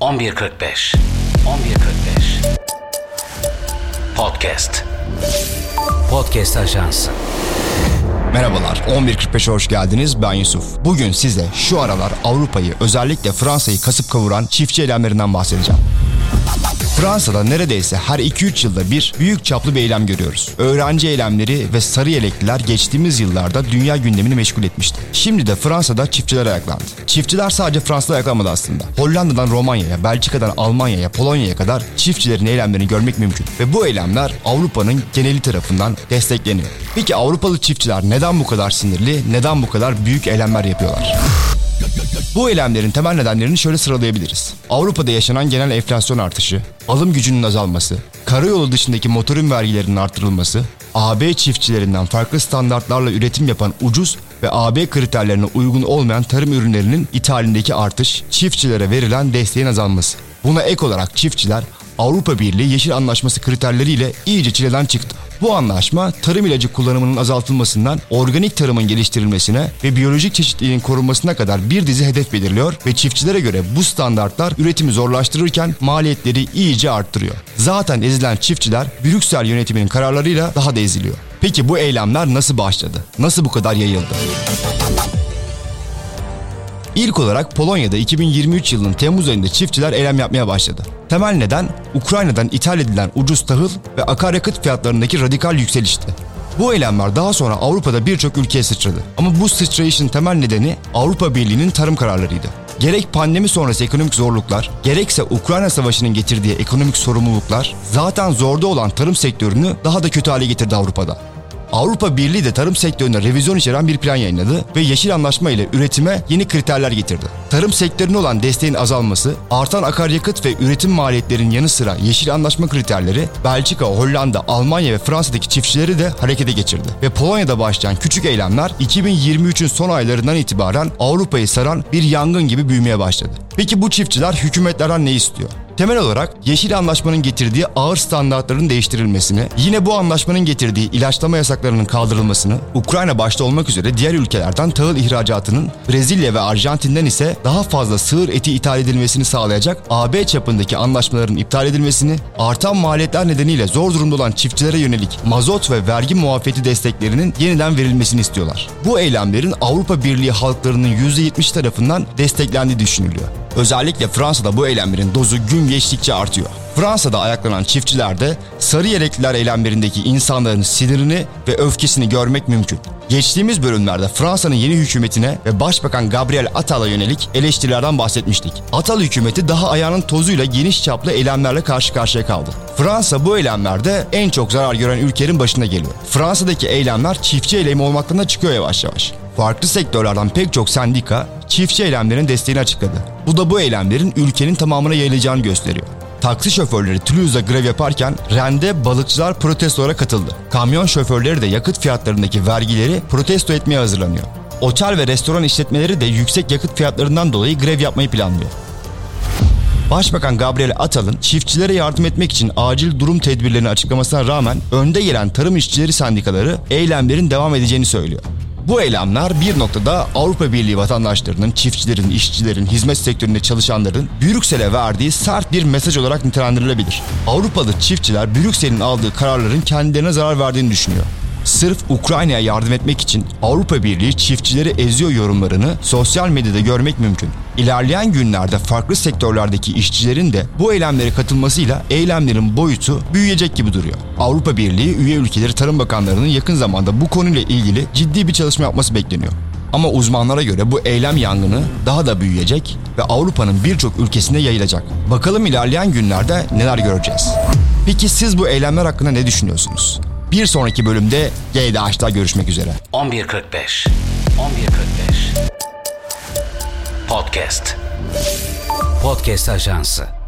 11.45 11.45 Podcast Podcast Ajansı Merhabalar, 11.45'e hoş geldiniz. Ben Yusuf. Bugün size şu aralar Avrupa'yı, özellikle Fransa'yı kasıp kavuran çiftçi eylemlerinden bahsedeceğim. Fransa'da neredeyse her 2-3 yılda bir büyük çaplı bir eylem görüyoruz. Öğrenci eylemleri ve sarı yelekliler geçtiğimiz yıllarda dünya gündemini meşgul etmişti. Şimdi de Fransa'da çiftçiler ayaklandı. Çiftçiler sadece Fransa'da ayaklanmadı aslında. Hollanda'dan Romanya'ya, Belçika'dan Almanya'ya, Polonya'ya kadar çiftçilerin eylemlerini görmek mümkün. Ve bu eylemler Avrupa'nın geneli tarafından destekleniyor. Peki Avrupalı çiftçiler neden bu kadar sinirli, neden bu kadar büyük eylemler yapıyorlar? Bu eylemlerin temel nedenlerini şöyle sıralayabiliriz. Avrupa'da yaşanan genel enflasyon artışı, alım gücünün azalması, karayolu dışındaki motorun vergilerinin artırılması, AB çiftçilerinden farklı standartlarla üretim yapan ucuz ve AB kriterlerine uygun olmayan tarım ürünlerinin ithalindeki artış, çiftçilere verilen desteğin azalması. Buna ek olarak çiftçiler Avrupa Birliği Yeşil Anlaşması kriterleriyle iyice çileden çıktı. Bu anlaşma tarım ilacı kullanımının azaltılmasından organik tarımın geliştirilmesine ve biyolojik çeşitliliğin korunmasına kadar bir dizi hedef belirliyor ve çiftçilere göre bu standartlar üretimi zorlaştırırken maliyetleri iyice arttırıyor. Zaten ezilen çiftçiler Brüksel yönetiminin kararlarıyla daha da eziliyor. Peki bu eylemler nasıl başladı? Nasıl bu kadar yayıldı? İlk olarak Polonya'da 2023 yılının Temmuz ayında çiftçiler eylem yapmaya başladı. Temel neden Ukrayna'dan ithal edilen ucuz tahıl ve akaryakıt fiyatlarındaki radikal yükselişti. Bu eylemler daha sonra Avrupa'da birçok ülkeye sıçradı. Ama bu sıçrayışın temel nedeni Avrupa Birliği'nin tarım kararlarıydı. Gerek pandemi sonrası ekonomik zorluklar, gerekse Ukrayna Savaşı'nın getirdiği ekonomik sorumluluklar zaten zorda olan tarım sektörünü daha da kötü hale getirdi Avrupa'da. Avrupa Birliği de tarım sektöründe revizyon içeren bir plan yayınladı ve Yeşil Anlaşma ile üretime yeni kriterler getirdi. Tarım sektörüne olan desteğin azalması, artan akaryakıt ve üretim maliyetlerinin yanı sıra Yeşil Anlaşma kriterleri Belçika, Hollanda, Almanya ve Fransa'daki çiftçileri de harekete geçirdi. Ve Polonya'da başlayan küçük eylemler 2023'ün son aylarından itibaren Avrupa'yı saran bir yangın gibi büyümeye başladı. Peki bu çiftçiler hükümetlerden ne istiyor? Temel olarak Yeşil Anlaşma'nın getirdiği ağır standartların değiştirilmesini, yine bu anlaşmanın getirdiği ilaçlama yasaklarının kaldırılmasını, Ukrayna başta olmak üzere diğer ülkelerden tahıl ihracatının Brezilya ve Arjantin'den ise daha fazla sığır eti ithal edilmesini sağlayacak AB çapındaki anlaşmaların iptal edilmesini, artan maliyetler nedeniyle zor durumda olan çiftçilere yönelik mazot ve vergi muafiyeti desteklerinin yeniden verilmesini istiyorlar. Bu eylemlerin Avrupa Birliği halklarının %70 tarafından desteklendiği düşünülüyor. Özellikle Fransa'da bu eylemlerin dozu gün geçtikçe artıyor. Fransa'da ayaklanan çiftçilerde sarı yelekliler eylemlerindeki insanların sinirini ve öfkesini görmek mümkün. Geçtiğimiz bölümlerde Fransa'nın yeni hükümetine ve Başbakan Gabriel Attal'a yönelik eleştirilerden bahsetmiştik. Attal hükümeti daha ayağının tozuyla geniş çaplı eylemlerle karşı karşıya kaldı. Fransa bu eylemlerde en çok zarar gören ülkenin başına geliyor. Fransa'daki eylemler çiftçi eylemi olmaktan da çıkıyor yavaş yavaş. Farklı sektörlerden pek çok sendika çiftçi eylemlerin desteğini açıkladı. Bu da bu eylemlerin ülkenin tamamına yayılacağını gösteriyor. Taksi şoförleri Toulouse'da grev yaparken Rennes'de balıkçılar protestolara katıldı. Kamyon şoförleri de yakıt fiyatlarındaki vergileri protesto etmeye hazırlanıyor. Otel ve restoran işletmeleri de yüksek yakıt fiyatlarından dolayı grev yapmayı planlıyor. Başbakan Gabriel Attal'ın çiftçilere yardım etmek için acil durum tedbirlerini açıklamasına rağmen önde gelen tarım işçileri sendikaları eylemlerin devam edeceğini söylüyor. Bu eylemler bir noktada Avrupa Birliği vatandaşlarının, çiftçilerin, işçilerin, hizmet sektöründe çalışanların Brüksel'e verdiği sert bir mesaj olarak nitelendirilebilir. Avrupalı çiftçiler Brüksel'in aldığı kararların kendilerine zarar verdiğini düşünüyor. Sırf Ukrayna'ya yardım etmek için Avrupa Birliği çiftçileri eziyor yorumlarını sosyal medyada görmek mümkün. İlerleyen günlerde farklı sektörlerdeki işçilerin de bu eylemlere katılmasıyla eylemlerin boyutu büyüyecek gibi duruyor. Avrupa Birliği üye ülkeleri tarım bakanlarının yakın zamanda bu konuyla ilgili ciddi bir çalışma yapması bekleniyor. Ama uzmanlara göre bu eylem yangını daha da büyüyecek ve Avrupa'nın birçok ülkesinde yayılacak. Bakalım ilerleyen günlerde neler göreceğiz. Peki siz bu eylemler hakkında ne düşünüyorsunuz? Bir sonraki bölümde GDH'da görüşmek üzere. 11.45 11.45 Podcast. Podcast Ajansı